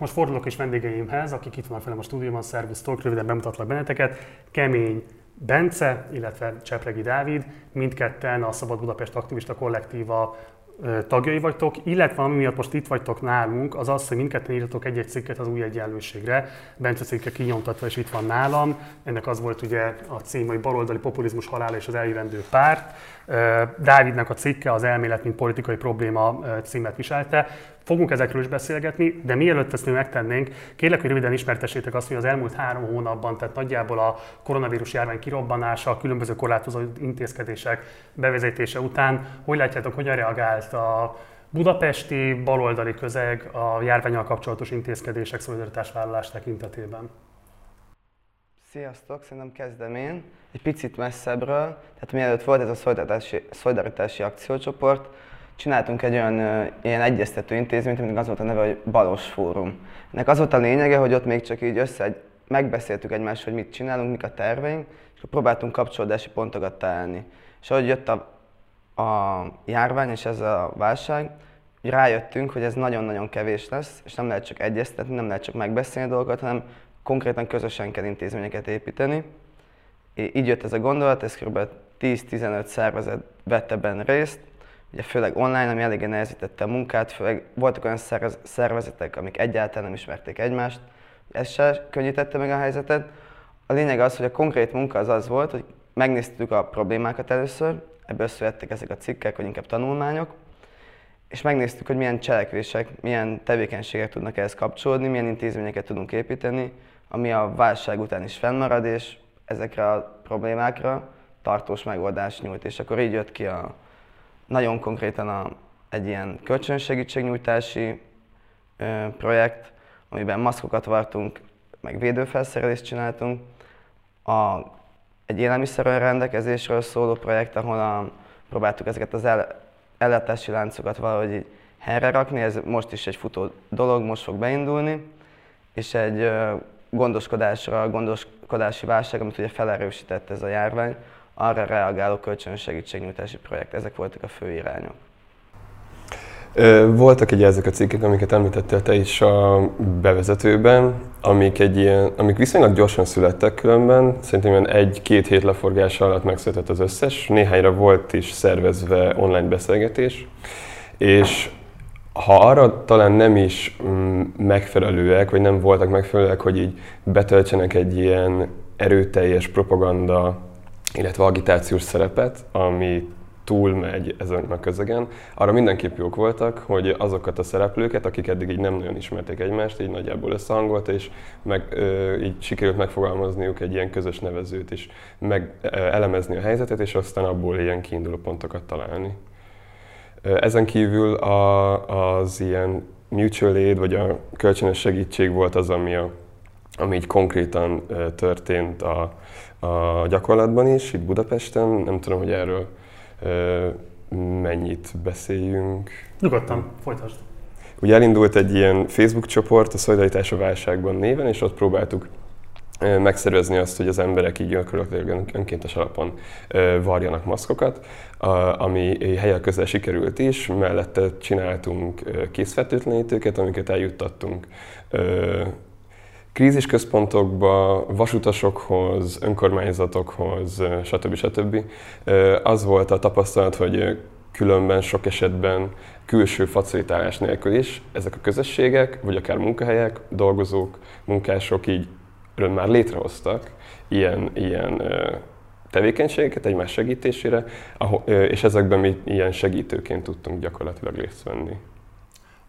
most fordulok is vendégeimhez, akik itt vannak velem a stúdióban, szervusztok, röviden bemutatlak benneteket. Kemény Bence, illetve Csepregi Dávid, mindketten a Szabad Budapest Aktivista Kollektíva tagjai vagytok, illetve ami miatt most itt vagytok nálunk, az az, hogy mindketten írtatok egy-egy cikket az új egyenlőségre. Bence cikke kinyomtatva, és itt van nálam. Ennek az volt ugye a cím, hogy baloldali populizmus halála és az eljövendő párt. Dávidnak a cikke az elmélet, mint politikai probléma címet viselte. Fogunk ezekről is beszélgetni, de mielőtt ezt mi megtennénk, kérlek, hogy röviden ismertessétek azt, hogy az elmúlt három hónapban, tehát nagyjából a koronavírus járvány kirobbanása, a különböző korlátozó intézkedések bevezetése után, hogy látjátok, hogyan reagált a budapesti baloldali közeg a járványal kapcsolatos intézkedések szolidaritásvállalás tekintetében? Sziasztok, szerintem kezdem én. Egy picit messzebbről, tehát mielőtt volt ez a szolidaritási, szolidaritási akciócsoport, csináltunk egy olyan ilyen egyeztető intézményt, aminek az volt a neve, hogy Balos Fórum. Ennek az volt a lényege, hogy ott még csak így össze megbeszéltük egymást, hogy mit csinálunk, mik a terveink, és próbáltunk kapcsolódási pontokat találni. És ahogy jött a, a járvány és ez a válság, rájöttünk, hogy ez nagyon-nagyon kevés lesz, és nem lehet csak egyeztetni, nem lehet csak megbeszélni dolgokat, hanem konkrétan közösen kell intézményeket építeni. Így jött ez a gondolat, ez kb. 10-15 szervezet vette benne részt, ugye főleg online, ami eléggé nehezítette a munkát, főleg voltak olyan szervezetek, amik egyáltalán nem ismerték egymást, ez se könnyítette meg a helyzetet. A lényeg az, hogy a konkrét munka az az volt, hogy megnéztük a problémákat először, ebből születtek ezek a cikkek, vagy inkább tanulmányok, és megnéztük, hogy milyen cselekvések, milyen tevékenységek tudnak ehhez kapcsolódni, milyen intézményeket tudunk építeni, ami a válság után is fennmarad, és ezekre a problémákra tartós megoldást nyújt. És akkor így jött ki a, nagyon konkrétan a, egy ilyen kölcsönsegítségnyújtási ö, projekt, amiben maszkokat vartunk, meg védőfelszerelést csináltunk. A, egy élelmiszer rendelkezésről szóló projekt, ahol a, próbáltuk ezeket az el, ellátási láncokat valahogy így helyre rakni, ez most is egy futó dolog, most fog beindulni, és egy ö, gondoskodásra, gondoskodási válság, amit ugye felerősített ez a járvány, arra reagáló kölcsönös segítségnyújtási projekt. Ezek voltak a fő irányok. Voltak ugye ezek a cikkek, amiket említettél te is a bevezetőben, amik, egy ilyen, amik viszonylag gyorsan születtek különben. Szerintem egy-két hét leforgása alatt megszületett az összes. Néhányra volt is szervezve online beszélgetés. És ha arra talán nem is mm, megfelelőek, vagy nem voltak megfelelőek, hogy így betöltsenek egy ilyen erőteljes propaganda illetve agitációs szerepet, ami túlmegy ezen a közegen, arra mindenképp jók voltak, hogy azokat a szereplőket, akik eddig így nem nagyon ismerték egymást, így nagyjából összehangolt, és meg, ö, így sikerült megfogalmazniuk egy ilyen közös nevezőt is, meg ö, elemezni a helyzetet, és aztán abból ilyen kiinduló pontokat találni. Ezen kívül a, az ilyen mutual aid, vagy a kölcsönös segítség volt az, ami, a, ami így konkrétan történt a, a gyakorlatban is, itt Budapesten. Nem tudom, hogy erről mennyit beszéljünk. Nyugodtan, folytasd. Ugye elindult egy ilyen Facebook csoport, a Szolidaritás a válságban néven, és ott próbáltuk megszervezni azt, hogy az emberek így gyakorlatilag önkéntes alapon varjanak maszkokat, ami helyek közel sikerült is, mellette csináltunk készfertőtlenítőket, amiket eljuttattunk krízisközpontokba, vasutasokhoz, önkormányzatokhoz, stb. stb. Az volt a tapasztalat, hogy különben sok esetben külső facilitálás nélkül is ezek a közösségek, vagy akár munkahelyek, dolgozók, munkások így már létrehoztak ilyen, ilyen tevékenységeket egymás segítésére, és ezekben mi ilyen segítőként tudtunk gyakorlatilag részt venni.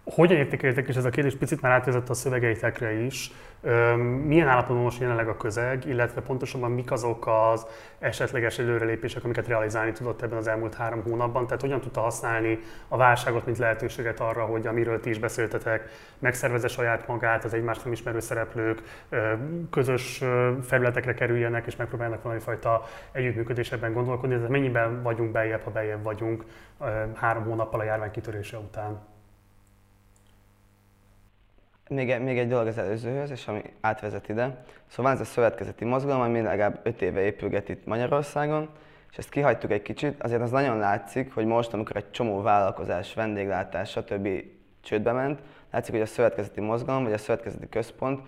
Hogyan értékelitek, és ez a kérdés? Picit már átvezett a szövegeitekre is, milyen állapotban most jelenleg a közeg, illetve pontosabban mik azok az esetleges előrelépések, amiket realizálni tudott ebben az elmúlt három hónapban, tehát hogyan tudta használni a válságot, mint lehetőséget arra, hogy amiről ti is beszéltetek, megszervezze saját magát, az egymást nem ismerő szereplők közös felületekre kerüljenek, és megpróbálnak valami fajta együttműködésben gondolkodni, tehát mennyiben vagyunk bejebb, ha bejebb vagyunk három hónappal a járvány kitörése után? Még, még egy dolog az előzőhöz, és ami átvezet ide. Szóval ez a szövetkezeti mozgalom, ami legalább 5 éve épülget itt Magyarországon, és ezt kihagytuk egy kicsit, azért az nagyon látszik, hogy most, amikor egy csomó vállalkozás, vendéglátás, stb. csődbe ment, látszik, hogy a szövetkezeti mozgalom, vagy a szövetkezeti központ,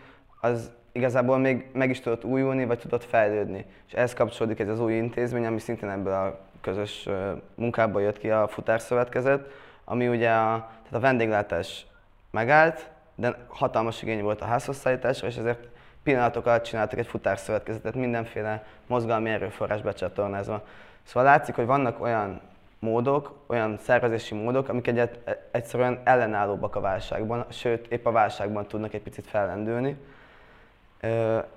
az igazából még meg is tudott újulni, vagy tudott fejlődni. És ehhez kapcsolódik ez az új intézmény, ami szintén ebből a közös munkából jött ki a futárszövetkezet, ami ugye a, tehát a vendéglátás megállt, de hatalmas igény volt a házhozszállításra, és ezért pillanatok alatt csináltak egy futárszövetkezetet, mindenféle mozgalmi erőforrás becsatornázva. Szóval látszik, hogy vannak olyan módok, olyan szervezési módok, amik egyet, egyszerűen ellenállóbbak a válságban, sőt, épp a válságban tudnak egy picit fellendülni.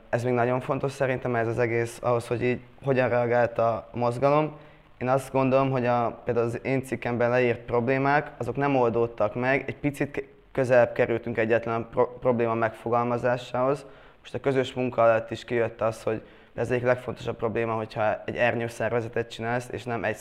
Ez még nagyon fontos szerintem ez az egész, ahhoz, hogy így hogyan reagált a mozgalom. Én azt gondolom, hogy a, például az én cikkemben leírt problémák, azok nem oldódtak meg, egy picit közelebb kerültünk egyetlen pro- probléma megfogalmazásához. Most a közös munka alatt is kijött az, hogy ez egyik legfontosabb probléma, hogyha egy ernyő szervezetet csinálsz, és nem egy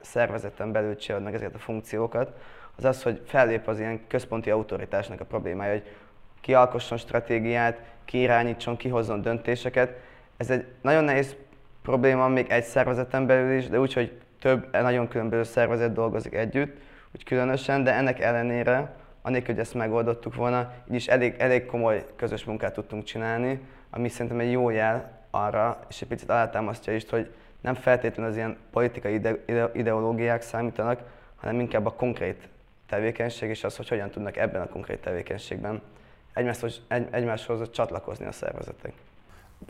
szervezeten belül csinálod meg ezeket a funkciókat, az az, hogy fellép az ilyen központi autoritásnak a problémája, hogy ki alkosson stratégiát, ki irányítson, ki hozzon döntéseket. Ez egy nagyon nehéz probléma még egy szervezeten belül is, de úgy, hogy több nagyon különböző szervezet dolgozik együtt, úgy különösen, de ennek ellenére, anélkül, hogy ezt megoldottuk volna, így is elég, elég komoly közös munkát tudtunk csinálni, ami szerintem egy jó jel arra, és egy picit alátámasztja is, hogy nem feltétlenül az ilyen politikai ide, ide, ideológiák számítanak, hanem inkább a konkrét tevékenység, és az, hogy hogyan tudnak ebben a konkrét tevékenységben egymáshoz, egy, egymáshoz csatlakozni a szervezetek.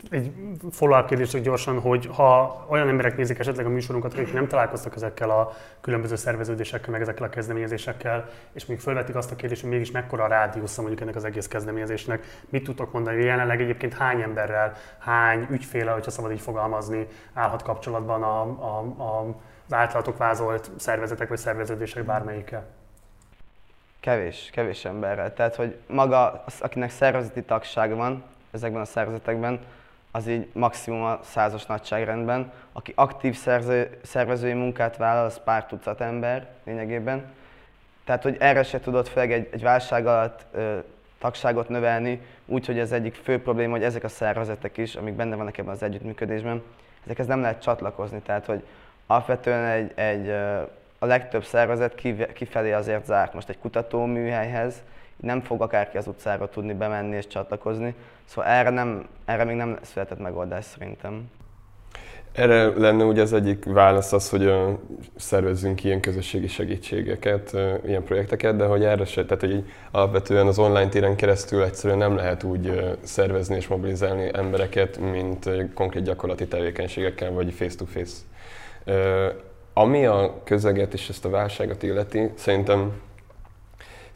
Egy follow-up kérdés csak gyorsan, hogy ha olyan emberek nézik esetleg a műsorunkat, akik nem találkoztak ezekkel a különböző szerveződésekkel, meg ezekkel a kezdeményezésekkel, és még felvetik azt a kérdést, hogy mégis mekkora a rádiusza mondjuk ennek az egész kezdeményezésnek, mit tudtok mondani, jelenleg egyébként hány emberrel, hány ügyféle, hogyha szabad így fogalmazni, állhat kapcsolatban a, a, a, az általatok vázolt szervezetek vagy szerveződések bármelyikkel? Kevés, kevés emberrel. Tehát, hogy maga, az, akinek szervezeti tagság van ezekben a szervezetekben, az így maximum a százas nagyságrendben. Aki aktív szerző, szervezői munkát vállal, az pár tucat ember lényegében. Tehát, hogy erre se tudott főleg egy, egy válság alatt ö, tagságot növelni, úgyhogy ez egyik fő probléma, hogy ezek a szervezetek is, amik benne vannak ebben az együttműködésben, ezekhez nem lehet csatlakozni. Tehát, hogy alapvetően egy, egy a legtöbb szervezet kifelé azért zárt. Most egy kutatóműhelyhez nem fog akárki az utcára tudni bemenni és csatlakozni, szóval erre, nem, erre még nem született megoldás szerintem. Erre lenne ugye az egyik válasz az, hogy szervezzünk ilyen közösségi segítségeket, ilyen projekteket, de hogy erre se, tehát hogy alapvetően az online téren keresztül egyszerűen nem lehet úgy szervezni és mobilizálni embereket, mint konkrét gyakorlati tevékenységekkel, vagy face-to-face. Ami a közeget és ezt a válságot illeti, szerintem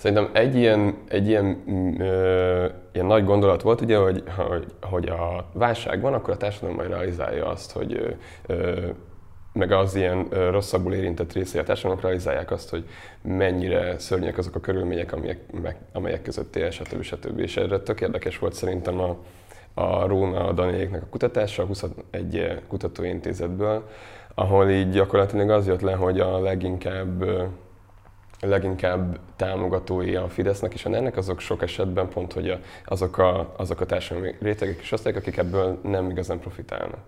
Szerintem egy ilyen, egy ilyen, ö, ilyen nagy gondolat volt, ugye, hogy, hogy, hogy a válság van, akkor a társadalom majd realizálja azt, hogy ö, meg az ilyen rosszabbul érintett részé a társadalomnak realizálják azt, hogy mennyire szörnyek azok a körülmények, amelyek, meg, amelyek között él, stb. stb. És erre tök érdekes volt szerintem a, a Róna Daniéknek a kutatása a 21 kutatóintézetből, ahol így gyakorlatilag az jött le, hogy a leginkább leginkább támogatói a Fidesznek és a ner azok sok esetben pont, hogy a, azok, a, azok a társadalmi rétegek és osztályok, akik ebből nem igazán profitálnak.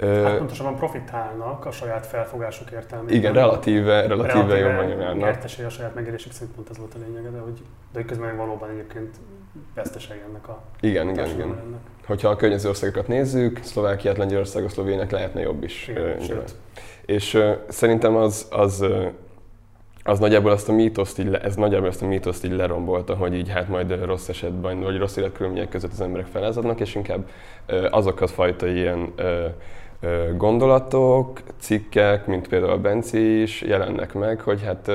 Hát pontosabban profitálnak a saját felfogásuk értelmében. Igen, relatíve, relatíve, relatíve jobban jönnek. Nyertesei a saját megélésük szerint pont ez volt a lényege, de hogy, de hogy közben valóban egyébként vesztesei ennek a Igen, igen, igen. Ennek. Hogyha a környező országokat nézzük, Szlovákiát, Lengyelországot, Szlovének lehetne jobb is. Igen, és uh, szerintem az, az az nagyjából azt a mítoszt így, ez nagyjából azt a mítoszt így lerombolta, hogy így hát majd rossz esetben, vagy rossz életkörülmények között az emberek felázadnak, és inkább azok a fajta ilyen gondolatok, cikkek, mint például a Benci is jelennek meg, hogy hát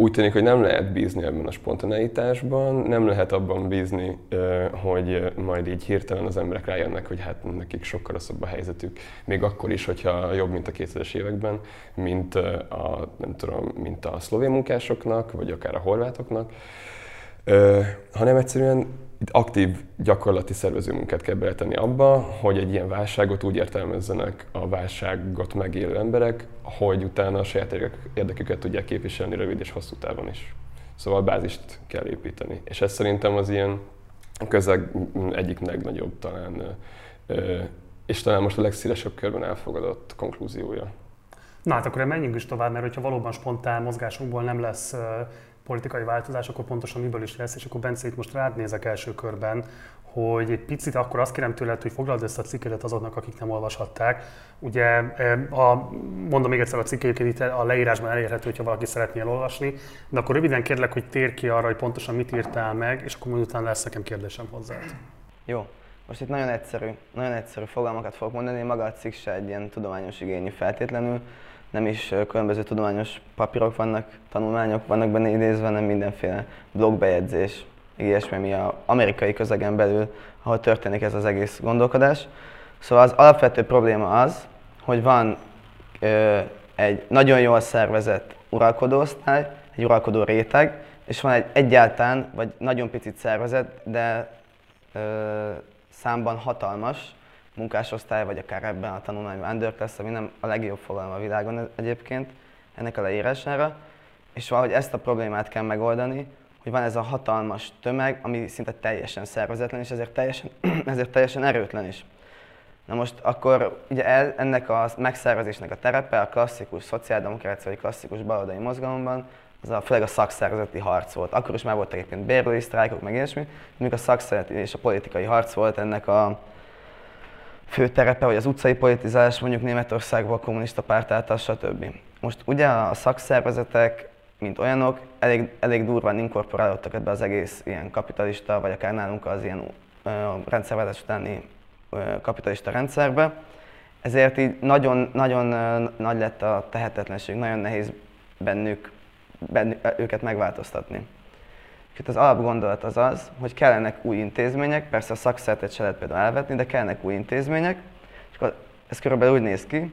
úgy tűnik, hogy nem lehet bízni ebben a spontaneitásban, nem lehet abban bízni, hogy majd így hirtelen az emberek rájönnek, hogy hát nekik sokkal rosszabb a helyzetük, még akkor is, hogyha jobb, mint a 2000-es években, mint a, nem tudom, mint a szlovén munkásoknak, vagy akár a horvátoknak, hanem egyszerűen itt aktív gyakorlati szervezőmunkát kell beletenni abba, hogy egy ilyen válságot úgy értelmezzenek a válságot megélő emberek, hogy utána a saját érdeküket tudják képviselni rövid és hosszú távon is. Szóval bázist kell építeni. És ez szerintem az ilyen közeg egyik legnagyobb talán, és talán most a legszélesebb körben elfogadott konklúziója. Na hát akkor menjünk is tovább, mert hogyha valóban spontán mozgásunkból nem lesz politikai változás, akkor pontosan miből is lesz, és akkor Bence itt most rád nézek első körben, hogy egy picit akkor azt kérem tőled, hogy foglald össze a cikkedet azoknak, akik nem olvashatták. Ugye, a, mondom még egyszer a cikkeiket itt a leírásban elérhető, hogyha valaki szeretné elolvasni, de akkor röviden kérlek, hogy tér ki arra, hogy pontosan mit írtál meg, és akkor majd utána lesz nekem kérdésem hozzá. Jó. Most itt nagyon egyszerű, nagyon egyszerű fogalmakat fogok mondani, maga a cikk se egy ilyen tudományos igényű feltétlenül, nem is különböző tudományos papírok vannak, tanulmányok vannak benne idézve, hanem mindenféle blogbejegyzés, ilyesmi, ami a amerikai közegen belül, ahol történik ez az egész gondolkodás. Szóval az alapvető probléma az, hogy van ö, egy nagyon jól szervezett uralkodóosztály, egy uralkodó réteg, és van egy egyáltalán, vagy nagyon picit szervezett, de ö, számban hatalmas munkásosztály, vagy akár ebben a tanulmányban underclass, ami nem a legjobb fogalom a világon egyébként ennek a leírására. És valahogy ezt a problémát kell megoldani, hogy van ez a hatalmas tömeg, ami szinte teljesen szervezetlen, és ezért teljesen, ezért teljesen erőtlen is. Na most akkor ugye el, ennek a megszervezésnek a terepe a klasszikus szociáldemokrácia vagy klasszikus baloldali mozgalomban, az a, főleg a szakszervezeti harc volt. Akkor is már voltak egyébként bérlői sztrájkok, meg ilyesmi, míg a szakszervezeti és a politikai harc volt ennek a fő terepe, vagy az utcai politizálás mondjuk Németországból, kommunista párt által, stb. Most ugye a szakszervezetek, mint olyanok, elég, elég durván inkorporálódtak ebbe az egész ilyen kapitalista, vagy akár nálunk az ilyen rendszerváltás utáni kapitalista rendszerbe. Ezért így nagyon, nagyon nagy lett a tehetetlenség, nagyon nehéz bennük, bennük őket megváltoztatni. És az alapgondolat az az, hogy kellenek új intézmények, persze a szakszertet se lehet például elvetni, de kellenek új intézmények, és akkor ez körülbelül úgy néz ki,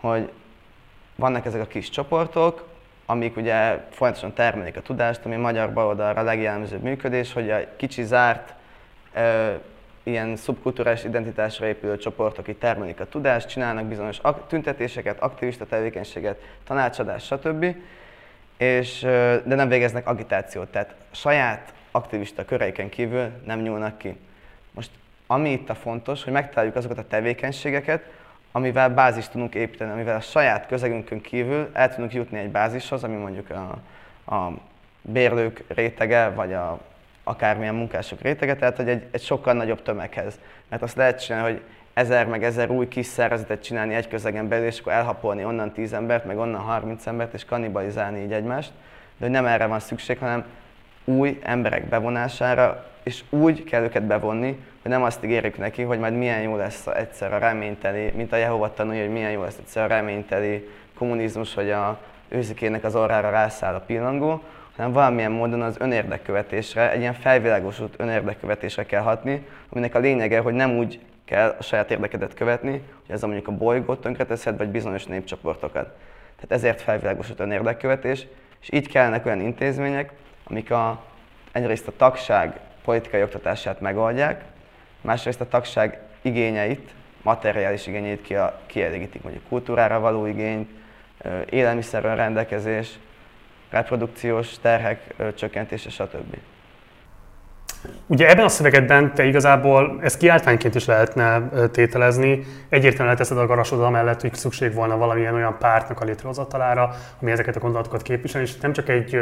hogy vannak ezek a kis csoportok, amik ugye folyamatosan termelik a tudást, ami magyar baloldalra a legjellemzőbb működés, hogy a kicsi zárt, ö, ilyen szubkulturális identitásra épülő csoportok itt termelik a tudást, csinálnak bizonyos tüntetéseket, aktivista tevékenységet, tanácsadást, stb és, de nem végeznek agitációt, tehát saját aktivista köreiken kívül nem nyúlnak ki. Most ami itt a fontos, hogy megtaláljuk azokat a tevékenységeket, amivel bázist tudunk építeni, amivel a saját közegünkön kívül el tudunk jutni egy bázishoz, ami mondjuk a, a bérlők rétege, vagy a akármilyen munkások rétege, tehát hogy egy, egy sokkal nagyobb tömeghez. Mert azt lehet csinálni, hogy ezer meg ezer új kis szervezetet csinálni egy közegen belül, és akkor elhapolni onnan tíz embert, meg onnan 30 embert, és kannibalizálni így egymást. De hogy nem erre van szükség, hanem új emberek bevonására, és úgy kell őket bevonni, hogy nem azt ígérjük neki, hogy majd milyen jó lesz egyszer a reményteli, mint a Jehova tanulja, hogy milyen jó lesz egyszer a reményteli kommunizmus, hogy a őzikének az orrára rászáll a pillangó, hanem valamilyen módon az önérdekkövetésre, egy ilyen felvilágosult önérdekkövetésre kell hatni, aminek a lényege, hogy nem úgy kell a saját érdekedet követni, hogy ez a mondjuk a bolygót tönkreteszed, vagy bizonyos népcsoportokat. Tehát ezért felvilágosult a érdekkövetés, és így kellene olyan intézmények, amik a, egyrészt a tagság politikai oktatását megoldják, másrészt a tagság igényeit, materiális igényeit kielégítik, mondjuk kultúrára való igény, élelmiszerről rendelkezés, reprodukciós terhek csökkentése, stb. Ugye ebben a szövegedben te igazából ezt kiáltványként is lehetne tételezni. Egyértelműen lehet teszed a garasod mellett, hogy szükség volna valamilyen olyan pártnak a létrehozatalára, ami ezeket a gondolatokat képvisel, és nem csak egy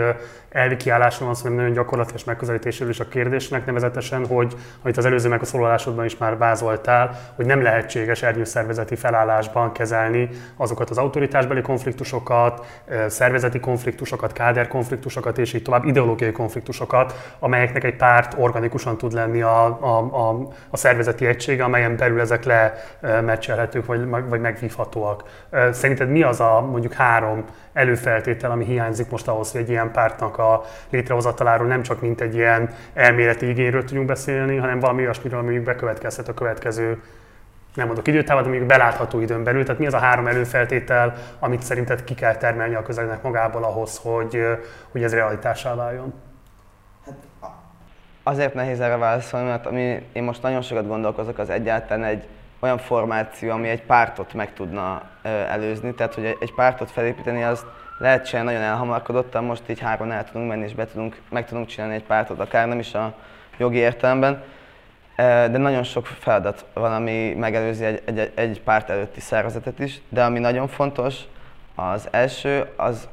elvi kiállásról van hanem nagyon gyakorlatilag megközelítésről is a kérdésnek, nevezetesen, hogy amit az előző megszólalásodban is már vázoltál, hogy nem lehetséges ernyőszervezeti felállásban kezelni azokat az autoritásbeli konfliktusokat, szervezeti konfliktusokat, káderkonfliktusokat és így tovább ideológiai konfliktusokat, amelyeknek egy párt organikusan tud lenni a, a, a, a szervezeti egysége, amelyen belül ezek lemecselhetők, vagy, vagy megvívhatóak. Szerinted mi az a mondjuk három előfeltétel, ami hiányzik most ahhoz, hogy egy ilyen pártnak a létrehozataláról nem csak mint egy ilyen elméleti igényről tudjunk beszélni, hanem valami olyasmiről, ami bekövetkezhet a következő nem mondok időtávot, de mondjuk belátható időn belül. Tehát mi az a három előfeltétel, amit szerinted ki kell termelni a közegnek magából ahhoz, hogy, hogy ez realitásá váljon? Azért nehéz erre válaszolni, mert ami én most nagyon sokat gondolkozok, az egyáltalán egy olyan formáció, ami egy pártot meg tudna előzni. Tehát, hogy egy pártot felépíteni, az lehet csinálni nagyon elhamarkodottan, most így három el tudunk menni, és be tudunk, meg tudunk csinálni egy pártot, akár nem is a jogi értelemben. De nagyon sok feladat van, ami megelőzi egy, egy, egy párt előtti szervezetet is, de ami nagyon fontos, az első, az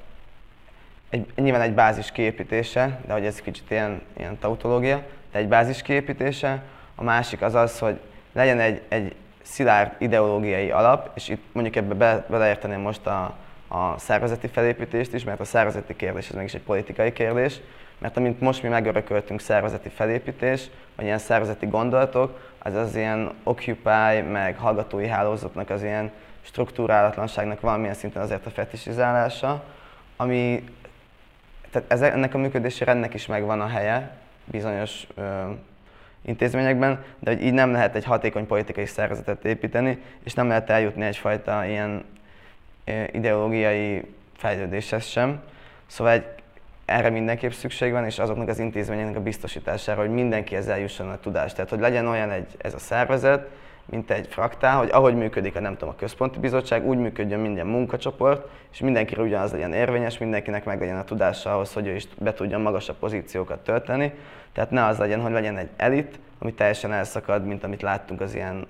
egy, nyilván egy bázis kiépítése, de hogy ez kicsit ilyen, ilyen tautológia, de egy bázis kiépítése. A másik az az, hogy legyen egy, egy szilárd ideológiai alap, és itt mondjuk ebbe be, beleérteném most a, a szervezeti felépítést is, mert a szervezeti kérdés ez mégis egy politikai kérdés, mert amint most mi megörököltünk szervezeti felépítés, vagy ilyen szervezeti gondolatok, az az ilyen Occupy, meg hallgatói hálózatnak az ilyen struktúrálatlanságnak valamilyen szinten azért a fetisizálása, ami, tehát ez, ennek a működési rendnek is megvan a helye bizonyos ö, intézményekben, de hogy így nem lehet egy hatékony politikai szervezetet építeni, és nem lehet eljutni egyfajta ilyen ideológiai fejlődéshez sem. Szóval egy, erre mindenképp szükség van, és azoknak az intézményeknek a biztosítására, hogy mindenki ezzel jusson a tudást. Tehát, hogy legyen olyan egy, ez a szervezet, mint egy fraktál, hogy ahogy működik a nem tudom, a központi bizottság, úgy működjön minden munkacsoport, és mindenkire ugyanaz legyen érvényes, mindenkinek meg legyen a tudása ahhoz, hogy ő is be tudjon magasabb pozíciókat tölteni. Tehát ne az legyen, hogy legyen egy elit, ami teljesen elszakad, mint amit láttunk az ilyen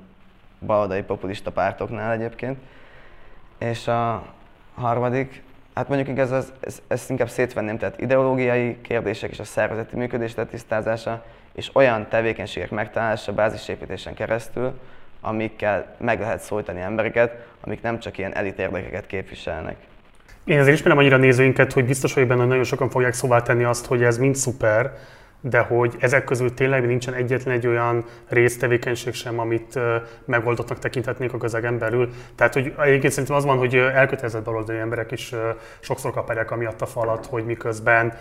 baloldali populista pártoknál egyébként. És a harmadik, hát mondjuk igaz, ez, ez, ezt inkább szétvenném, tehát ideológiai kérdések és a szervezeti működés tisztázása, és olyan tevékenységek megtalálása bázisépítésen keresztül, amikkel meg lehet szólítani embereket, amik nem csak ilyen elit érdekeket képviselnek. Én azért ismerem annyira nézőinket, hogy biztos vagyok benne, hogy nagyon sokan fogják szóvá tenni azt, hogy ez mind szuper, de hogy ezek közül tényleg nincsen egyetlen egy olyan résztevékenység sem, amit megoldottnak tekinthetnék a közegen belül. Tehát, hogy egyébként szerintem az van, hogy elkötelezett baloldali emberek is sokszor kapják amiatt a falat, hogy miközben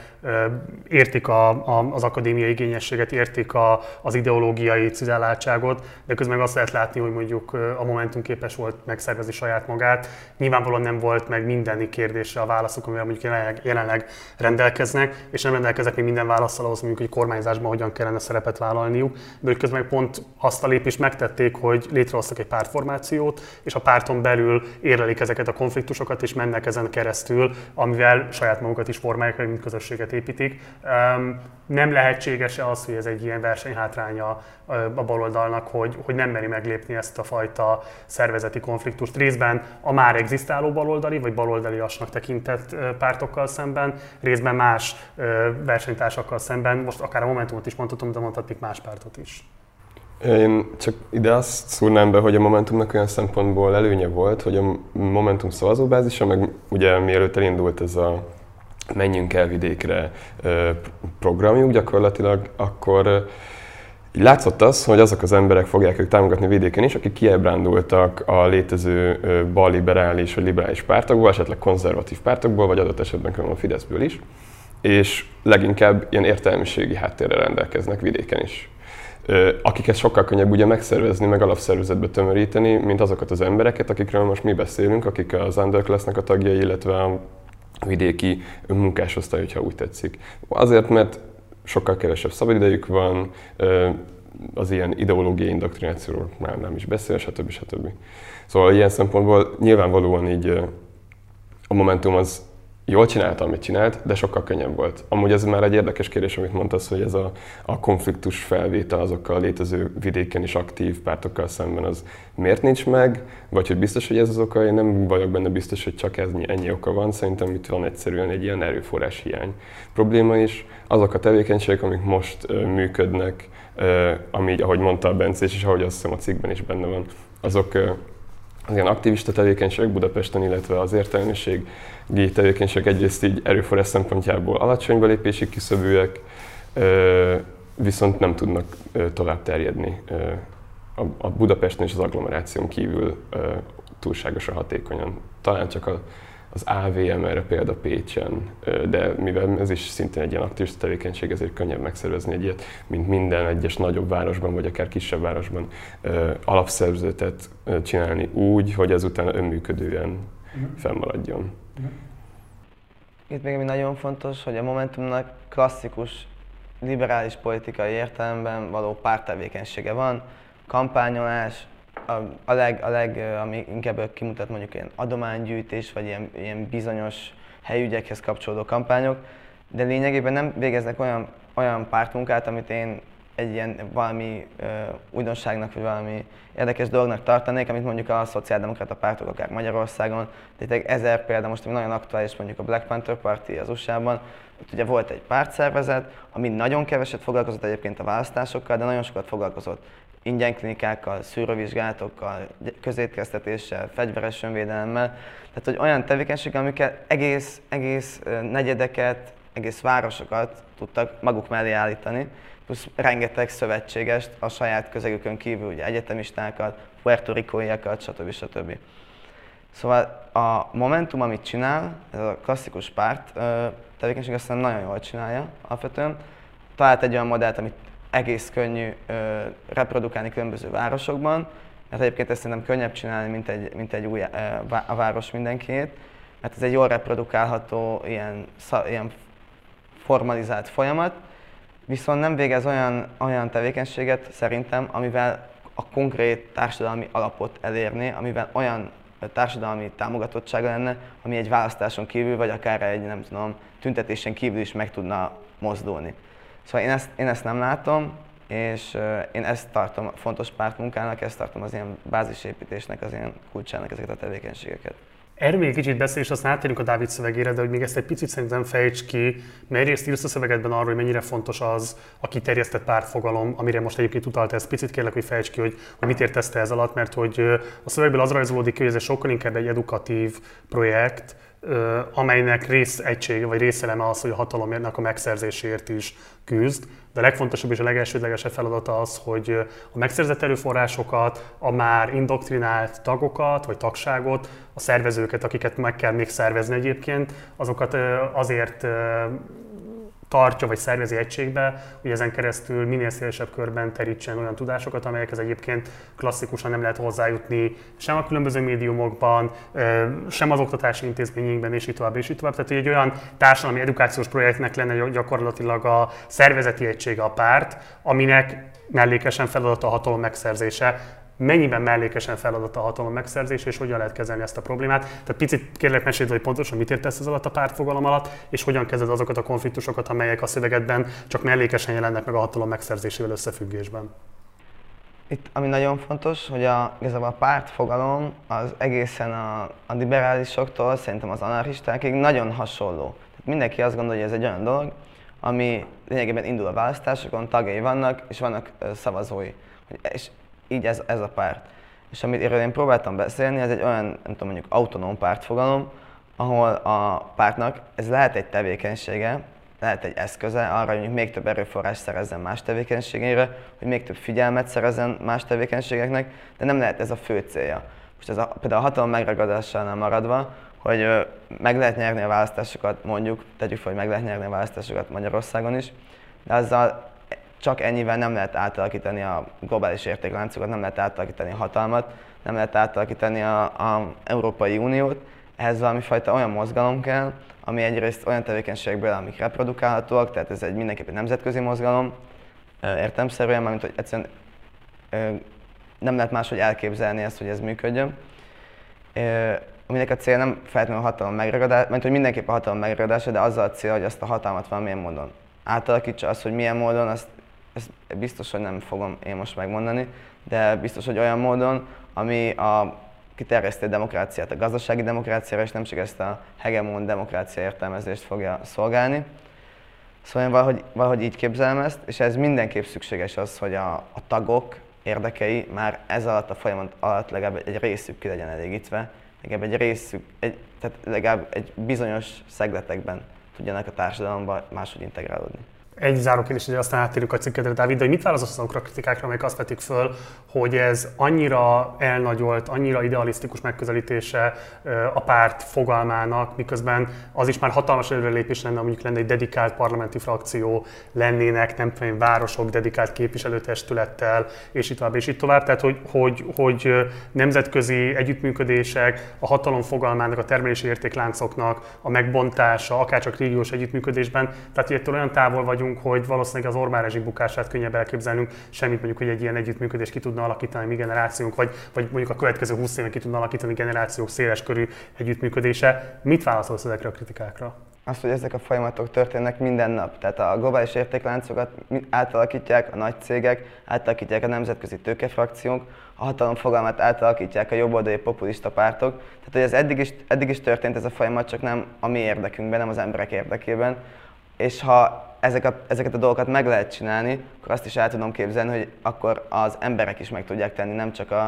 értik a, a, az akadémiai igényességet, értik a, az ideológiai cizelláltságot, de közben meg azt lehet látni, hogy mondjuk a Momentum képes volt megszervezni saját magát. Nyilvánvalóan nem volt meg mindeni kérdésre a válaszuk, amivel mondjuk jelenleg, jelenleg rendelkeznek, és nem rendelkeznek még minden válaszsal ahhoz, mondjuk, kormányzásban hogyan kellene szerepet vállalniuk, de hogy közben pont azt a lépést megtették, hogy létrehoztak egy pártformációt, és a párton belül érlelik ezeket a konfliktusokat, és mennek ezen keresztül, amivel saját magukat is formálják, mint közösséget építik. Nem lehetséges-e az, hogy ez egy ilyen versenyhátránya a baloldalnak, hogy, hogy nem meri meglépni ezt a fajta szervezeti konfliktust részben a már egzisztáló baloldali vagy baloldaliasnak tekintett pártokkal szemben, részben más versenytársakkal szemben, most akár a Momentumot is mondhatom, de mondhatnék más pártot is. Én csak ide azt szúrnám be, hogy a Momentumnak olyan szempontból előnye volt, hogy a Momentum szavazóbázisa, meg ugye mielőtt elindult ez a menjünk el vidékre programjuk gyakorlatilag, akkor látszott az, hogy azok az emberek fogják ők támogatni vidéken is, akik kiebrándultak a létező balliberális vagy liberális pártokból, esetleg konzervatív pártokból, vagy adott esetben a Fideszből is, és leginkább ilyen értelmiségi háttérre rendelkeznek vidéken is akiket sokkal könnyebb ugye megszervezni, meg alapszervezetbe tömöríteni, mint azokat az embereket, akikről most mi beszélünk, akik az underclassnak a tagjai, illetve a vidéki munkásosztály, ha úgy tetszik. Azért, mert sokkal kevesebb szabadidejük van, az ilyen ideológiai indoktrinációról már nem is beszél, stb. stb. Szóval ilyen szempontból nyilvánvalóan így a Momentum az jól csinálta, amit csinált, de sokkal könnyebb volt. Amúgy ez már egy érdekes kérdés, amit mondtasz, hogy ez a, a konfliktus felvétel azokkal a létező vidéken is aktív pártokkal szemben az miért nincs meg, vagy hogy biztos, hogy ez az oka, én nem vagyok benne biztos, hogy csak ez ennyi oka van, szerintem itt van egyszerűen egy ilyen erőforrás hiány probléma is. Azok a tevékenységek, amik most uh, működnek, uh, ami, ahogy mondta a Bence, és ahogy azt hiszem a cikkben is benne van, azok az ilyen aktivista tevékenységek Budapesten, illetve az értelmiségi tevékenységek egyrészt így erőforrás szempontjából alacsony belépési kiszövőek, viszont nem tudnak tovább terjedni a Budapesten és az agglomeráción kívül túlságosan hatékonyan. Talán csak a az AVM erre példa Pécsen, de mivel ez is szintén egy ilyen aktív tevékenység, ezért könnyebb megszervezni egy ilyet, mint minden egyes nagyobb városban, vagy akár kisebb városban alapszervezetet csinálni úgy, hogy ezután önműködően uh-huh. fennmaradjon. Uh-huh. Itt még ami nagyon fontos, hogy a Momentumnak klasszikus liberális politikai értelemben való pártevékenysége van, kampányolás, a, leg, a leg, ami inkább kimutat mondjuk ilyen adománygyűjtés, vagy ilyen, ilyen bizonyos helyügyekhez kapcsolódó kampányok, de lényegében nem végeznek olyan, olyan pártmunkát, amit én egy ilyen valami ö, újdonságnak, vagy valami érdekes dolognak tartanék, amit mondjuk a szociáldemokrata pártok akár Magyarországon, de itt ezer példa, most ami nagyon aktuális mondjuk a Black Panther Party az USA-ban, ott ugye volt egy pártszervezet, ami nagyon keveset foglalkozott egyébként a választásokkal, de nagyon sokat foglalkozott ingyenklinikákkal, szűrővizsgálatokkal, közétkeztetéssel, fegyveres önvédelemmel. Tehát, hogy olyan tevékenység, amiket egész, egész negyedeket, egész városokat tudtak maguk mellé állítani, plusz rengeteg szövetségest a saját közegükön kívül, ugye egyetemistákat, puertorikóiakat, stb. stb. Szóval a Momentum, amit csinál, ez a klasszikus párt tevékenység, aztán nagyon jól csinálja alapvetően. Talált egy olyan modellt, amit egész könnyű ö, reprodukálni különböző városokban, mert egyébként ezt szerintem könnyebb csinálni, mint egy, mint egy új ö, a város mindenkiét, mert ez egy jól reprodukálható, ilyen, szá, ilyen formalizált folyamat, viszont nem végez olyan, olyan tevékenységet szerintem, amivel a konkrét társadalmi alapot elérni, amivel olyan társadalmi támogatottsága lenne, ami egy választáson kívül, vagy akár egy, nem tudom, tüntetésen kívül is meg tudna mozdulni. Szóval én ezt, én ezt nem látom, és én ezt tartom fontos pártmunkának, ezt tartom az ilyen bázisépítésnek, az ilyen kulcsának ezeket a tevékenységeket. Erről még kicsit beszél, és aztán átérünk a Dávid szövegére, de hogy még ezt egy picit szerintem fejts ki, mert egyrészt írsz a szövegedben arról, hogy mennyire fontos az a kiterjesztett pártfogalom, amire most egyébként utalt ez. Picit kérlek, hogy fejts ki, hogy, hogy mit értesz te ez alatt, mert hogy a szövegből az rajzolódik ki, hogy ez sokkal inkább egy edukatív projekt, amelynek rész egysége vagy részeleme az, hogy a hatalomnak a megszerzéséért is küzd. De a legfontosabb és a legelsődlegesebb feladata az, hogy a megszerzett erőforrásokat, a már indoktrinált tagokat vagy tagságot, a szervezőket, akiket meg kell még szervezni egyébként, azokat azért tartja vagy szervezi egységbe, hogy ezen keresztül minél szélesebb körben terítsen olyan tudásokat, amelyekhez egyébként klasszikusan nem lehet hozzájutni sem a különböző médiumokban, sem az oktatási intézményeinkben, és így tovább, és így tovább. Tehát egy olyan társadalmi edukációs projektnek lenne gyakorlatilag a szervezeti egysége a párt, aminek mellékesen feladata a hatalom megszerzése, mennyiben mellékesen feladat a hatalom megszerzés, és hogyan lehet kezelni ezt a problémát. Tehát picit kérlek mesélj, hogy pontosan mit értesz ez alatt a pártfogalom alatt, és hogyan kezded azokat a konfliktusokat, amelyek a szövegedben csak mellékesen jelennek meg a hatalom megszerzésével összefüggésben. Itt ami nagyon fontos, hogy a, igazából a pártfogalom az egészen a, a liberálisoktól, szerintem az anarchistákig nagyon hasonló. Tehát mindenki azt gondolja, hogy ez egy olyan dolog, ami lényegében indul a választásokon, tagjai vannak, és vannak szavazói. És így ez, ez a párt. És amit én próbáltam beszélni, ez egy olyan, nem tudom, mondjuk autonóm pártfogalom, ahol a pártnak ez lehet egy tevékenysége, lehet egy eszköze arra, hogy még több erőforrás szerezzen más tevékenységére, hogy még több figyelmet szerezzen más tevékenységeknek, de nem lehet ez a fő célja. Most ez a, például a hatalom megragadásánál maradva, hogy meg lehet nyerni a választásokat, mondjuk, tegyük fel, hogy meg lehet nyerni a választásokat Magyarországon is, de azzal csak ennyivel nem lehet átalakítani a globális értékláncokat, nem lehet átalakítani a hatalmat, nem lehet átalakítani a, Európai Uniót. Ehhez valami fajta olyan mozgalom kell, ami egyrészt olyan tevékenységből, amik reprodukálhatóak, tehát ez egy mindenképpen nemzetközi mozgalom, értemszerűen, mint hogy egyszerűen nem lehet máshogy elképzelni ezt, hogy ez működjön. Aminek a cél nem feltétlenül a hatalom megragadása, mert hogy mindenképp a hatalom megragadása, de azzal a cél, hogy azt a hatalmat valamilyen módon átalakítsa, az, hogy milyen módon, azt ezt biztos, hogy nem fogom én most megmondani, de biztos, hogy olyan módon, ami a kiterjesztő demokráciát, a gazdasági demokráciára, és nem csak ezt a hegemon demokrácia értelmezést fogja szolgálni. Szóval én valahogy, valahogy így képzelem ezt, és ez mindenképp szükséges az, hogy a, a tagok érdekei már ez alatt a folyamat alatt legalább egy részük ki legyen elégítve, legalább egy részük, egy, tehát legalább egy bizonyos szegletekben tudjanak a társadalomba máshogy integrálódni egy záró kérdés, hogy aztán áttérünk a cikkedre, Dávid, de hogy mit válaszolsz azokra a kritikákra, amelyek azt vetik föl, hogy ez annyira elnagyolt, annyira idealisztikus megközelítése a párt fogalmának, miközben az is már hatalmas előrelépés lenne, mondjuk lenne egy dedikált parlamenti frakció, lennének nem tudom városok dedikált képviselőtestülettel, és itt tovább, és itt tovább. Tehát, hogy, hogy, hogy nemzetközi együttműködések, a hatalom fogalmának, a termelési értékláncoknak a megbontása, akár csak régiós együttműködésben, tehát hogy olyan távol vagyunk, vagyunk, hogy valószínűleg az Orbán rezsim bukását könnyebb elképzelnünk, semmit mondjuk, hogy egy ilyen együttműködés ki tudna alakítani mi generációnk, vagy, vagy mondjuk a következő 20 éven ki tudna alakítani generációk széles körű együttműködése. Mit válaszolsz ezekre a kritikákra? az, hogy ezek a folyamatok történnek minden nap. Tehát a globális értékláncokat átalakítják a nagy cégek, átalakítják a nemzetközi tőkefrakciók, a hatalom fogalmát átalakítják a jobboldali populista pártok. Tehát, hogy ez eddig is, eddig is történt ez a folyamat, csak nem a mi érdekünkben, nem az emberek érdekében. És ha ezek a, ezeket a dolgokat meg lehet csinálni, akkor azt is el tudom képzelni, hogy akkor az emberek is meg tudják tenni, nem csak a,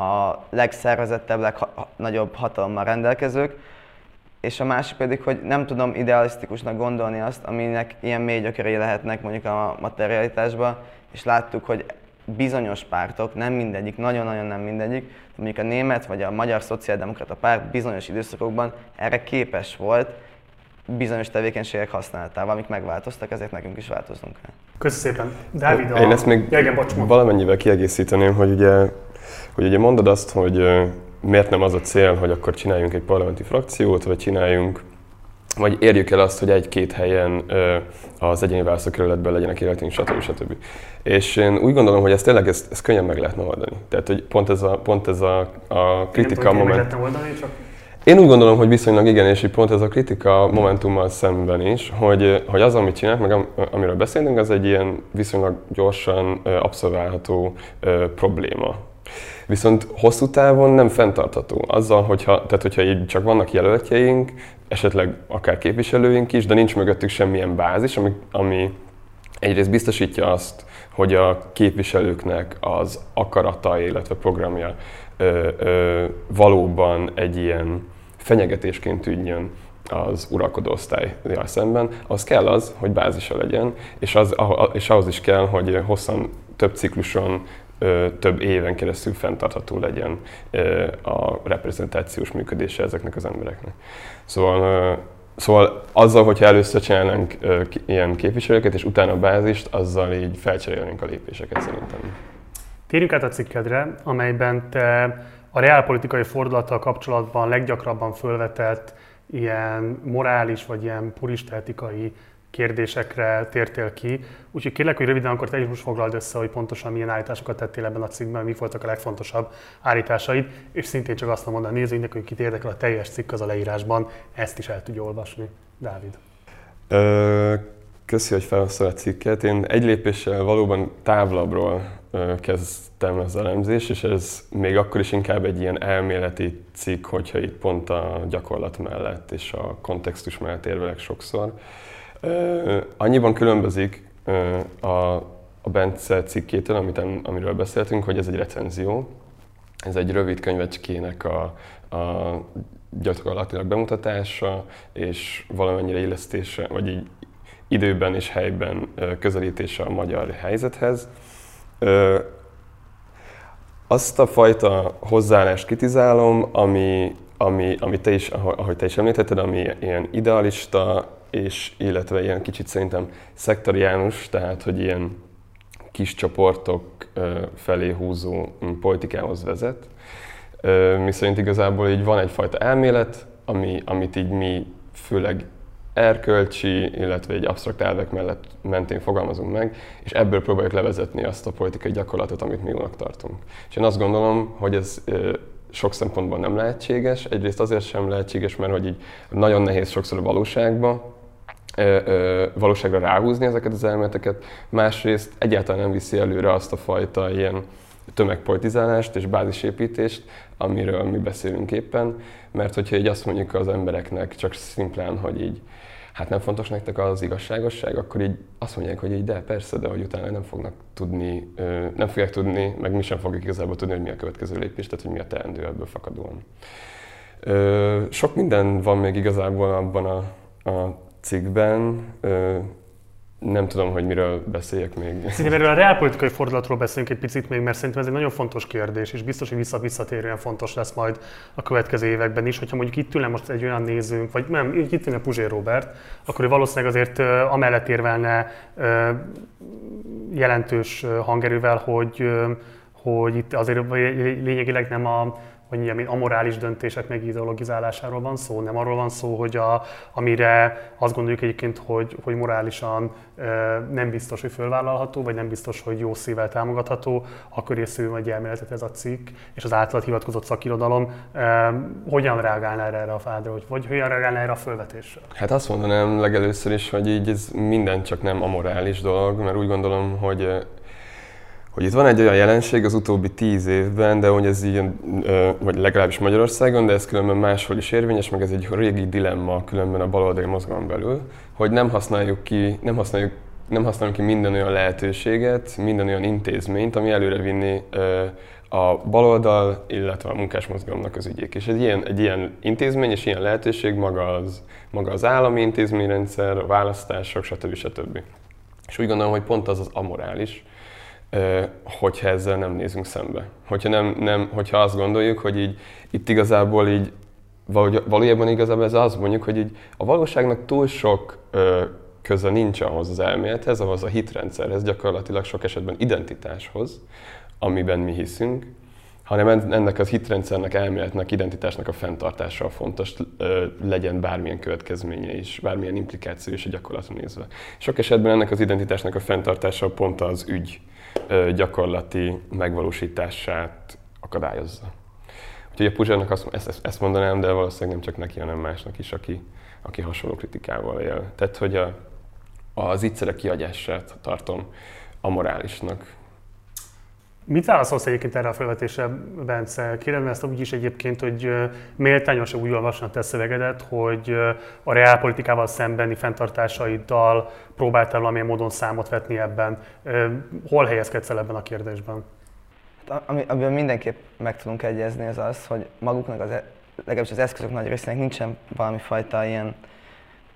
a legszervezettebb, legnagyobb hatalommal rendelkezők, és a másik pedig, hogy nem tudom idealisztikusnak gondolni azt, aminek ilyen mély gyökerei lehetnek mondjuk a materialitásban, és láttuk, hogy bizonyos pártok, nem mindegyik, nagyon-nagyon nem mindegyik, mondjuk a német vagy a magyar szociáldemokrata párt bizonyos időszakokban erre képes volt bizonyos tevékenységek használatával, amik megváltoztak, ezért nekünk is változnunk kell. Köszönöm szépen. Dávid, Én ezt még ja, bocs, valamennyivel kiegészíteném, hogy ugye, hogy ugye mondod azt, hogy miért nem az a cél, hogy akkor csináljunk egy parlamenti frakciót, vagy csináljunk, vagy érjük el azt, hogy egy-két helyen az egyéni választókerületben legyenek életünk, stb. stb. És én úgy gondolom, hogy ezt tényleg ezt, ezt könnyen meg lehetne oldani. Tehát, hogy pont ez a, pont ez a, a kritika moment. Meg lehetne oldani, csak én úgy gondolom, hogy viszonylag igen, és pont ez a kritika momentummal szemben is, hogy, hogy az, amit csinálnak, meg amiről beszélünk, az egy ilyen viszonylag gyorsan abszolválható probléma. Viszont hosszú távon nem fenntartható. Azzal, hogyha, tehát hogyha így csak vannak jelöltjeink, esetleg akár képviselőink is, de nincs mögöttük semmilyen bázis, ami, ami egyrészt biztosítja azt, hogy a képviselőknek az akarata, illetve programja ö, ö, valóban egy ilyen fenyegetésként tűnjön az uralkodó osztályjal szemben, az kell az, hogy bázisa legyen, és, az, és ahhoz is kell, hogy hosszan, több cikluson, több éven keresztül fenntartható legyen a reprezentációs működése ezeknek az embereknek. Szóval, szóval azzal, hogyha először csinálnánk ilyen képviselőket, és utána a bázist, azzal így felcserélnénk a lépéseket szerintem. Térjünk át a cikkedre, amelyben te a reálpolitikai fordulattal kapcsolatban leggyakrabban fölvetett ilyen morális vagy ilyen purista kérdésekre tértél ki. Úgyhogy kérlek, hogy röviden akkor te is most foglald össze, hogy pontosan milyen állításokat tettél ebben a cikkben, mi voltak a legfontosabb állításaid, és szintén csak azt mondani a nézőinknek, hogy kit érdekel a teljes cikk az a leírásban, ezt is el tudja olvasni. Dávid. Köszi, hogy felhoztál a cikket. Én egy lépéssel valóban távlabbról kezdtem az elemzés, és ez még akkor is inkább egy ilyen elméleti cikk, hogyha itt pont a gyakorlat mellett és a kontextus mellett érvelek sokszor. Annyiban különbözik a, a Bence cikkétől, amit, amiről beszéltünk, hogy ez egy recenzió. Ez egy rövid könyvecskének a, a gyakorlatilag bemutatása, és valamennyire illesztése, vagy így időben és helyben közelítése a magyar helyzethez. Azt a fajta hozzáállást kritizálom, ami, ami, ami te is, ahogy te is említetted, ami ilyen idealista, és illetve ilyen kicsit szerintem szektariánus, tehát hogy ilyen kis csoportok felé húzó politikához vezet. Mi szerint igazából így van egyfajta elmélet, ami, amit így mi főleg erkölcsi, illetve egy absztrakt elvek mellett mentén fogalmazunk meg, és ebből próbáljuk levezetni azt a politikai gyakorlatot, amit mi jónak tartunk. És én azt gondolom, hogy ez sok szempontból nem lehetséges. Egyrészt azért sem lehetséges, mert hogy így nagyon nehéz sokszor a valóságba, valóságra ráhúzni ezeket az elméleteket, másrészt egyáltalán nem viszi előre azt a fajta ilyen tömegpolitizálást és bázisépítést, amiről mi beszélünk éppen, mert hogyha így azt mondjuk az embereknek csak szimplán, hogy így hát nem fontos nektek az igazságosság, akkor így azt mondják, hogy így de persze, de hogy utána nem fognak tudni, nem fogják tudni, meg mi sem fogjuk igazából tudni, hogy mi a következő lépés, tehát hogy mi a teendő ebből fakadóan. Sok minden van még igazából abban a, a cikkben, nem tudom, hogy miről beszéljek még. Szerintem erről a reálpolitikai fordulatról beszélünk egy picit még, mert szerintem ez egy nagyon fontos kérdés, és biztos, hogy vissza-visszatérően fontos lesz majd a következő években is. Hogyha mondjuk itt ülne most egy olyan nézőnk, vagy nem, itt ülne Puzsér Robert, akkor ő valószínűleg azért amellett érvelne jelentős hangerővel, hogy, hogy itt azért lényegileg nem a hogy milyen amorális döntések meg ideologizálásáról van szó. Nem arról van szó, hogy a, amire azt gondoljuk egyébként, hogy, hogy morálisan nem biztos, hogy fölvállalható, vagy nem biztos, hogy jó szívvel támogatható, akkor észül egy elméletet ez a cikk, és az általad hivatkozott szakirodalom. Hogyan reagálnál erre a fádra, vagy, vagy hogyan reagálnál erre a fölvetésre? Hát azt mondanám legelőször is, hogy így ez minden csak nem amorális dolog, mert úgy gondolom, hogy hogy itt van egy olyan jelenség az utóbbi tíz évben, de hogy ez így, vagy legalábbis Magyarországon, de ez különben máshol is érvényes, meg ez egy régi dilemma különben a baloldali mozgalom belül, hogy nem használjuk ki, nem használjuk nem használunk ki minden olyan lehetőséget, minden olyan intézményt, ami előre vinni a baloldal, illetve a munkásmozgalomnak az ügyék. És egy ilyen, egy ilyen intézmény és ilyen lehetőség maga az, maga az állami intézményrendszer, a választások, stb. stb. És úgy gondolom, hogy pont az az amorális, hogyha ezzel nem nézünk szembe. Hogyha, nem, nem, hogyha azt gondoljuk, hogy így itt igazából így valójában igazából ez az mondjuk, hogy így a valóságnak túl sok köze nincs ahhoz az elmélethez, ahhoz a hitrendszerhez, gyakorlatilag sok esetben identitáshoz, amiben mi hiszünk, hanem ennek az hitrendszernek, elméletnek, identitásnak a fenntartása fontos, legyen bármilyen következménye is, bármilyen implikáció is a gyakorlatra nézve. Sok esetben ennek az identitásnak a fenntartása pont az ügy gyakorlati megvalósítását akadályozza. Úgyhogy a Puzsárnak azt, ezt, ezt mondanám, de valószínűleg nem csak neki, hanem másnak is, aki, aki hasonló kritikával él. Tehát, hogy a, az ígyszerek kiagyását tartom amorálisnak, Mit válaszolsz egyébként erre a felvetésre, Bence? Kérem ezt úgy is egyébként, hogy méltányos úgy olvasni a te szövegedet, hogy a reálpolitikával szembeni fenntartásaiddal próbáltál valamilyen módon számot vetni ebben. Hol helyezkedsz el ebben a kérdésben? Hát, ami, amiben mindenképp meg tudunk egyezni, az az, hogy maguknak az, e- legalábbis az eszközök nagy részének nincsen valami fajta ilyen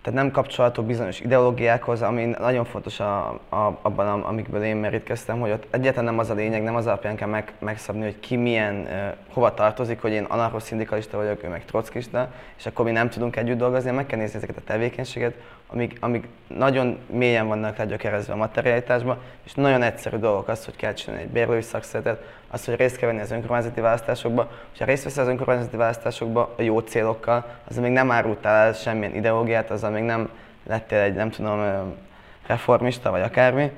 tehát nem kapcsolható bizonyos ideológiákhoz, ami nagyon fontos a, a, abban, amikből én merítkeztem, hogy ott egyáltalán nem az a lényeg, nem az alapján kell meg, megszabni, hogy ki milyen, uh, hova tartozik, hogy én anarcho-szindikalista vagyok, ő meg trockista, és akkor mi nem tudunk együtt dolgozni, meg kell nézni ezeket a tevékenységet, amik, amik nagyon mélyen vannak legyökerezve a materialitásba, és nagyon egyszerű dolgok az, hogy kell csinálni egy bérlői szakszeretet, az, hogy részt kell venni az önkormányzati választásokba. Ha részt veszel az önkormányzati választásokba a jó célokkal, az még nem árultál el semmilyen ideológiát, azzal még nem lettél egy, nem tudom, reformista vagy akármi.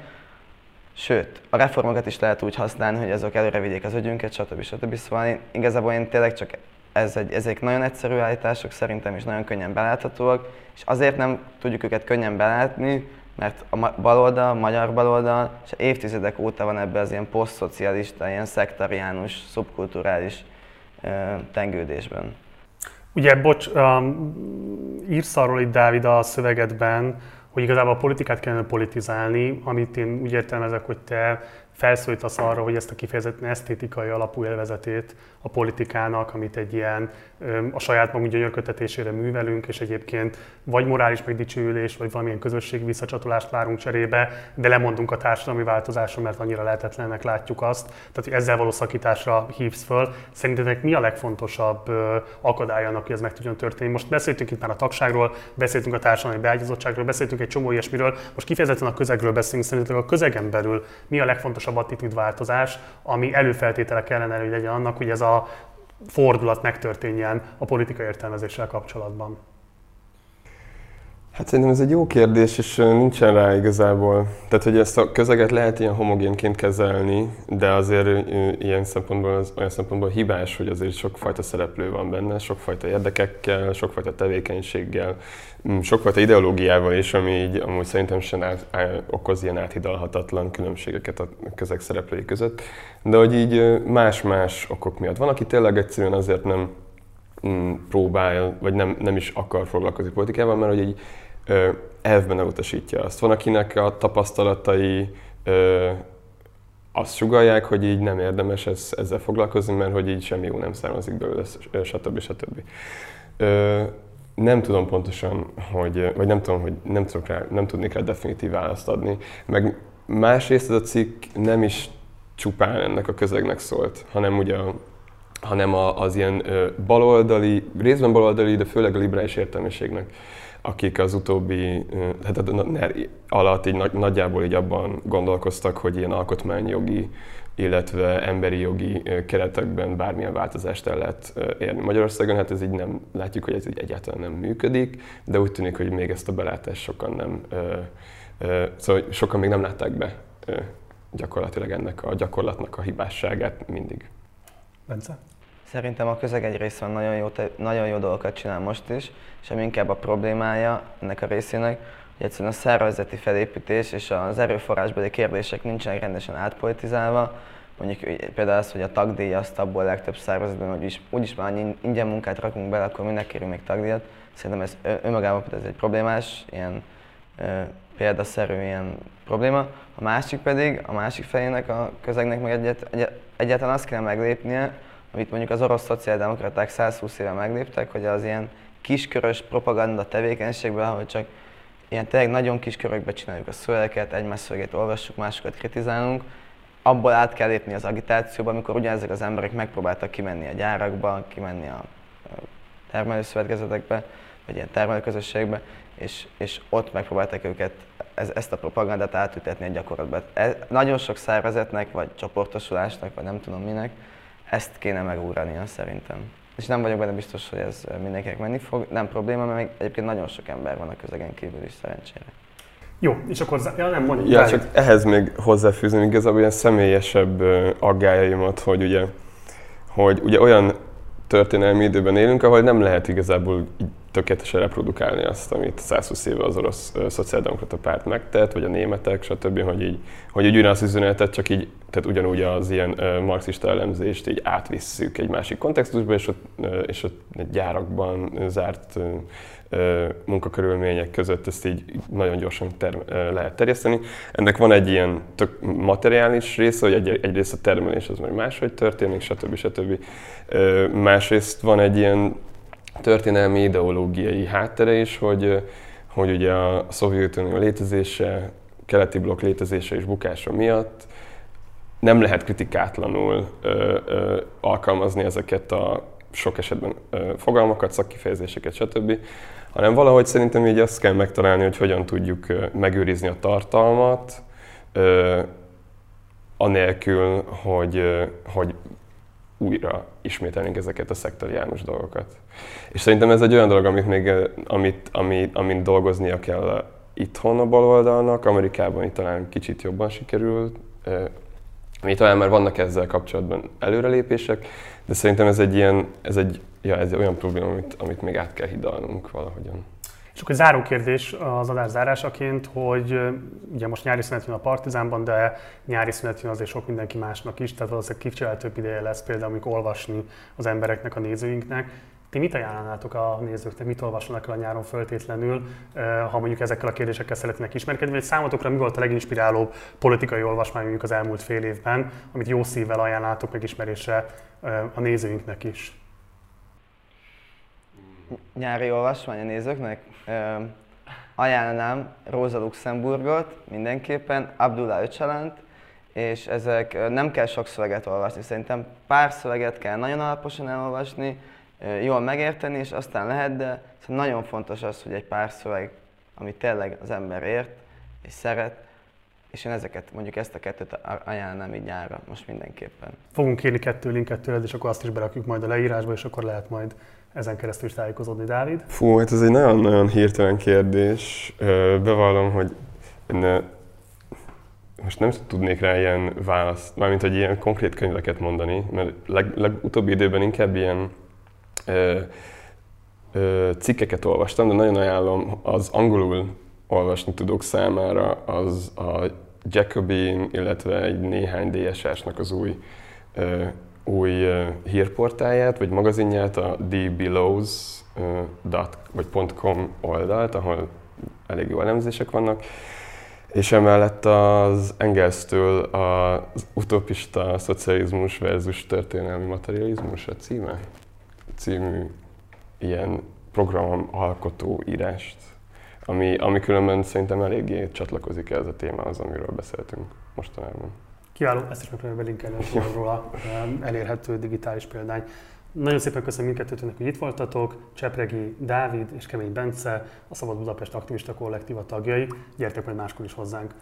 Sőt, a reformokat is lehet úgy használni, hogy azok előre vigyék az ügyünket, stb. stb. Szóval én, igazából én tényleg csak ez egy, ezek nagyon egyszerű állítások szerintem is nagyon könnyen beláthatóak, és azért nem tudjuk őket könnyen belátni, mert a baloldal, a magyar baloldal, és évtizedek óta van ebbe az ilyen posztszocialista, ilyen szektariánus, szubkulturális uh, tengődésben. Ugye, bocs, um, írsz arról itt Dávid a szövegedben, hogy igazából a politikát kellene politizálni, amit én úgy értelmezek, hogy te felszólítasz arra, hogy ezt a kifejezetten esztétikai alapú élvezetét a politikának, amit egy ilyen a saját magunk gyönyörködtetésére művelünk, és egyébként vagy morális megdicsőülés, vagy valamilyen közösségi visszacsatolást várunk cserébe, de lemondunk a társadalmi változásra, mert annyira lehetetlennek látjuk azt. Tehát, hogy ezzel való szakításra hívsz föl. Szerintetek mi a legfontosabb akadály annak, hogy ez meg tudjon történni? Most beszéltünk itt már a tagságról, beszéltünk a társadalmi beágyazottságról, beszéltünk egy csomó ilyesmiről, most kifejezetten a közegről beszélünk, szerintetek a közegen belül mi a legfontosabb attitűdváltozás, ami előfeltétele kellene, hogy legyen annak, hogy ez a fordulat megtörténjen a politika értelmezéssel kapcsolatban? Hát szerintem ez egy jó kérdés, és nincsen rá igazából. Tehát, hogy ezt a közeget lehet ilyen homogénként kezelni, de azért ilyen szempontból, az, olyan szempontból hibás, hogy azért sokfajta szereplő van benne, sokfajta érdekekkel, sokfajta tevékenységgel, sokfajta ideológiával is, ami így amúgy szerintem sem át, á, okoz ilyen áthidalhatatlan különbségeket a közeg szereplői között. De hogy így más-más okok miatt. Van, aki tényleg egyszerűen azért nem próbál, vagy nem, nem is akar foglalkozni politikával, mert hogy így elvben elutasítja azt. Van, akinek a tapasztalatai ö, azt sugalják, hogy így nem érdemes ez, ezzel foglalkozni, mert hogy így semmi jó nem származik belőle, stb. stb. Ö, nem tudom pontosan, hogy, vagy nem tudom, hogy nem, tudok rá, nem tudnék rá definitív választ adni. Meg másrészt ez a cikk nem is csupán ennek a közegnek szólt, hanem ugye hanem az ilyen baloldali, részben baloldali, de főleg a liberális értelmiségnek akik az utóbbi, hát a NER alatt így nagyjából így abban gondolkoztak, hogy ilyen alkotmányjogi illetve emberi jogi keretekben bármilyen változást el lehet érni Magyarországon. Hát ez így nem, látjuk, hogy ez így egyáltalán nem működik, de úgy tűnik, hogy még ezt a belátást sokan nem, szóval sokan még nem látták be gyakorlatilag ennek a gyakorlatnak a hibásságát mindig. Bence? Szerintem a közeg egy része nagyon jó, nagyon jó dolgokat csinál most is, és ami inkább a problémája ennek a részének, hogy egyszerűen a szervezeti felépítés és az erőforrásbeli kérdések nincsenek rendesen átpolitizálva. Mondjuk például az, hogy a tagdíj azt abból legtöbb szervezetben, hogy is, úgyis már annyi ingyen munkát rakunk bele, akkor minek kérünk még tagdíjat. Szerintem ez önmagában ez egy problémás, ilyen ö, példaszerű ilyen probléma. A másik pedig, a másik felének a közegnek meg egyet, egyet, egyáltalán azt kell meglépnie, amit mondjuk az orosz szociáldemokraták 120 éve megléptek, hogy az ilyen kiskörös propaganda tevékenységben, ahol csak ilyen tényleg nagyon kis körökbe csináljuk a szövegeket, egymás szövegét olvassuk, másokat kritizálunk, abból át kell lépni az agitációba, amikor ugyanezek az emberek megpróbáltak kimenni a gyárakba, kimenni a termelőszövetkezetekbe, vagy ilyen termelőközösségbe, és, és ott megpróbálták őket ez, ezt a propagandát átütetni egy gyakorlatba. Ez, nagyon sok szervezetnek, vagy csoportosulásnak, vagy nem tudom minek, ezt kéne megúrania szerintem. És nem vagyok benne biztos, hogy ez mindenkinek menni fog. Nem probléma, mert még egyébként nagyon sok ember van a közegen kívül is szerencsére. Jó, és akkor ja, nem mondjuk. Ja, csak ehhez még hozzáfűzni igazából ilyen személyesebb aggájaimat, hogy ugye, hogy ugye olyan történelmi időben élünk, ahol nem lehet igazából így tökéletesen reprodukálni azt, amit 120 éve az orosz szociáldemokrata párt megtett, vagy a németek, stb., hogy így, hogy így ugyanazt üzenetet, csak így, tehát ugyanúgy az ilyen uh, marxista elemzést így átvisszük egy másik kontextusba, és ott, uh, és ott gyárakban zárt uh, munkakörülmények között ezt így nagyon gyorsan ter- lehet terjeszteni. Ennek van egy ilyen tök materiális része, hogy egy, egyrészt a termelés az meg máshogy történik, stb. stb. Másrészt van egy ilyen történelmi ideológiai háttere is, hogy, hogy ugye a Szovjetunió létezése, keleti blokk létezése és bukása miatt nem lehet kritikátlanul ö, ö, alkalmazni ezeket a sok esetben ö, fogalmakat, szakkifejezéseket, stb., hanem valahogy szerintem így azt kell megtalálni, hogy hogyan tudjuk megőrizni a tartalmat, anélkül, hogy, hogy újra ismételnénk ezeket a szektoriánus dolgokat. És szerintem ez egy olyan dolog, amit még, amit, amit, amit dolgoznia kell itthon a baloldalnak, Amerikában itt talán kicsit jobban sikerült, mi talán már vannak ezzel kapcsolatban előrelépések, de szerintem ez egy ilyen, ez egy, ja, ez olyan probléma, amit, amit még át kell hidalnunk valahogyan. És akkor egy záró kérdés az adás zárásaként, hogy ugye most nyári szünet van a Partizánban, de nyári szünet van azért sok mindenki másnak is, tehát valószínűleg kicsit több ideje lesz például, amikor olvasni az embereknek, a nézőinknek. Ti mit ajánlanátok a nézőknek, mit olvasnak el a nyáron föltétlenül, ha mondjuk ezekkel a kérdésekkel szeretnének ismerkedni, vagy számotokra mi volt a leginspirálóbb politikai olvasmány mondjuk az elmúlt fél évben, amit jó szívvel ajánlátok megismerésre a nézőinknek is? Nyári olvasmány a nézőknek. Ajánlanám Rosa Luxemburgot mindenképpen, Abdullah Öcsalent, és ezek nem kell sok szöveget olvasni, szerintem pár szöveget kell nagyon alaposan elolvasni, jól megérteni, és aztán lehet, de nagyon fontos az, hogy egy pár szöveg, amit tényleg az ember ért és szeret, és én ezeket, mondjuk ezt a kettőt ajánlom így nyárra most mindenképpen. Fogunk kérni kettő linket tőled, és akkor azt is berakjuk majd a leírásba, és akkor lehet majd ezen keresztül is tájékozódni, Dávid? Fú, hát ez egy nagyon-nagyon hirtelen kérdés. Bevallom, hogy én most nem tudnék rá ilyen választ, mármint hogy ilyen konkrét könyveket mondani, mert leg, legutóbbi időben inkább ilyen ö, ö, cikkeket olvastam, de nagyon ajánlom az angolul olvasni tudók számára az a Jacobin, illetve egy néhány DSS-nak az új új hírportáját, vagy magazinját, a dbelows vagy .com oldalt, ahol elég jó elemzések vannak, és emellett az Engelstől az utopista szocializmus versus történelmi materializmus a címe, című ilyen programalkotó írást, ami, ami különben szerintem eléggé csatlakozik ez a témához, amiről beszéltünk mostanában. Kiváló, ezt is meg tudom belinkelni a elérhető digitális példány. Nagyon szépen köszönöm mindkettőtöknek, hogy itt voltatok. Csepregi Dávid és Kemény Bence, a Szabad Budapest Aktivista Kollektíva tagjai. Gyertek majd máskor is hozzánk.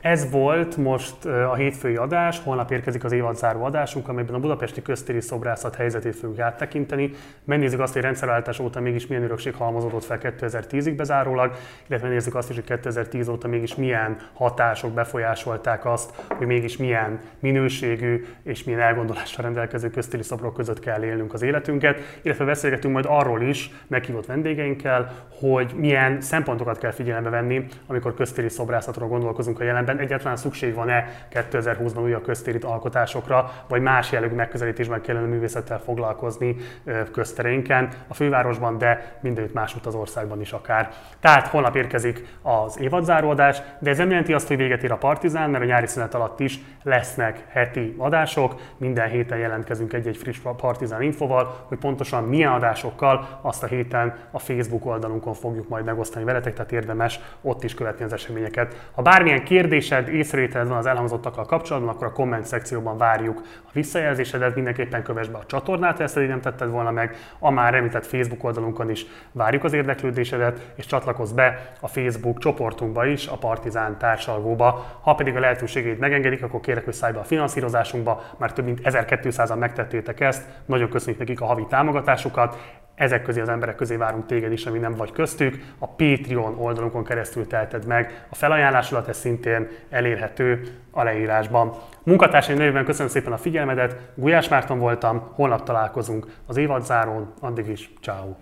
Ez volt most a hétfői adás, holnap érkezik az évadzáró adásunk, amelyben a budapesti köztéri szobrászat helyzetét fogjuk áttekinteni. Megnézzük azt, hogy rendszerváltás óta mégis milyen örökség halmozódott fel 2010-ig bezárólag, illetve nézzük azt is, hogy 2010 óta mégis milyen hatások befolyásolták azt, hogy mégis milyen minőségű és milyen elgondolással rendelkező köztéri szobrok között kell élnünk az életünket, illetve beszélgetünk majd arról is meghívott vendégeinkkel, hogy milyen szempontokat kell figyelembe venni, amikor köztéri szobrászatról gondolkozunk a jelenben, egyáltalán szükség van-e 2020-ban újabb köztéri alkotásokra, vagy más jellegű megközelítésben kellene művészettel foglalkozni köztereinken, a fővárosban, de mindenütt másút az országban is akár. Tehát holnap érkezik az évadzáróadás, de ez nem jelenti azt, hogy véget ér a Partizán, mert a nyári szünet alatt is lesznek heti adások, minden héten jelentkezünk egy-egy friss Partizán infoval, hogy pontosan milyen adásokkal azt a héten a Facebook oldalunkon fogjuk majd megosztani veletek, tehát érdemes ott is követni az eseményeket. Ha bármilyen kérdésed, észrevételed van az elhangzottakkal kapcsolatban, akkor a komment szekcióban várjuk a visszajelzésedet, mindenképpen kövess be a csatornát, ha ezt eddig nem tetted volna meg, a már említett Facebook oldalunkon is várjuk az érdeklődésedet, és csatlakozz be a Facebook csoportunkba is, a Partizán társalgóba. Ha pedig a lehetőségét megengedik, akkor kérek, hogy szállj be a finanszírozásunkba, már több mint 1200-an megtettétek ezt, nagyon köszönjük nekik a havi támogatásukat, ezek közé az emberek közé várunk téged is, ami nem vagy köztük. A Patreon oldalunkon keresztül teheted meg. A felajánlásodat ez szintén elérhető a leírásban. Munkatársaim nevében köszönöm szépen a figyelmedet, Gulyás Márton voltam, holnap találkozunk az évadzárón, addig is, ciao.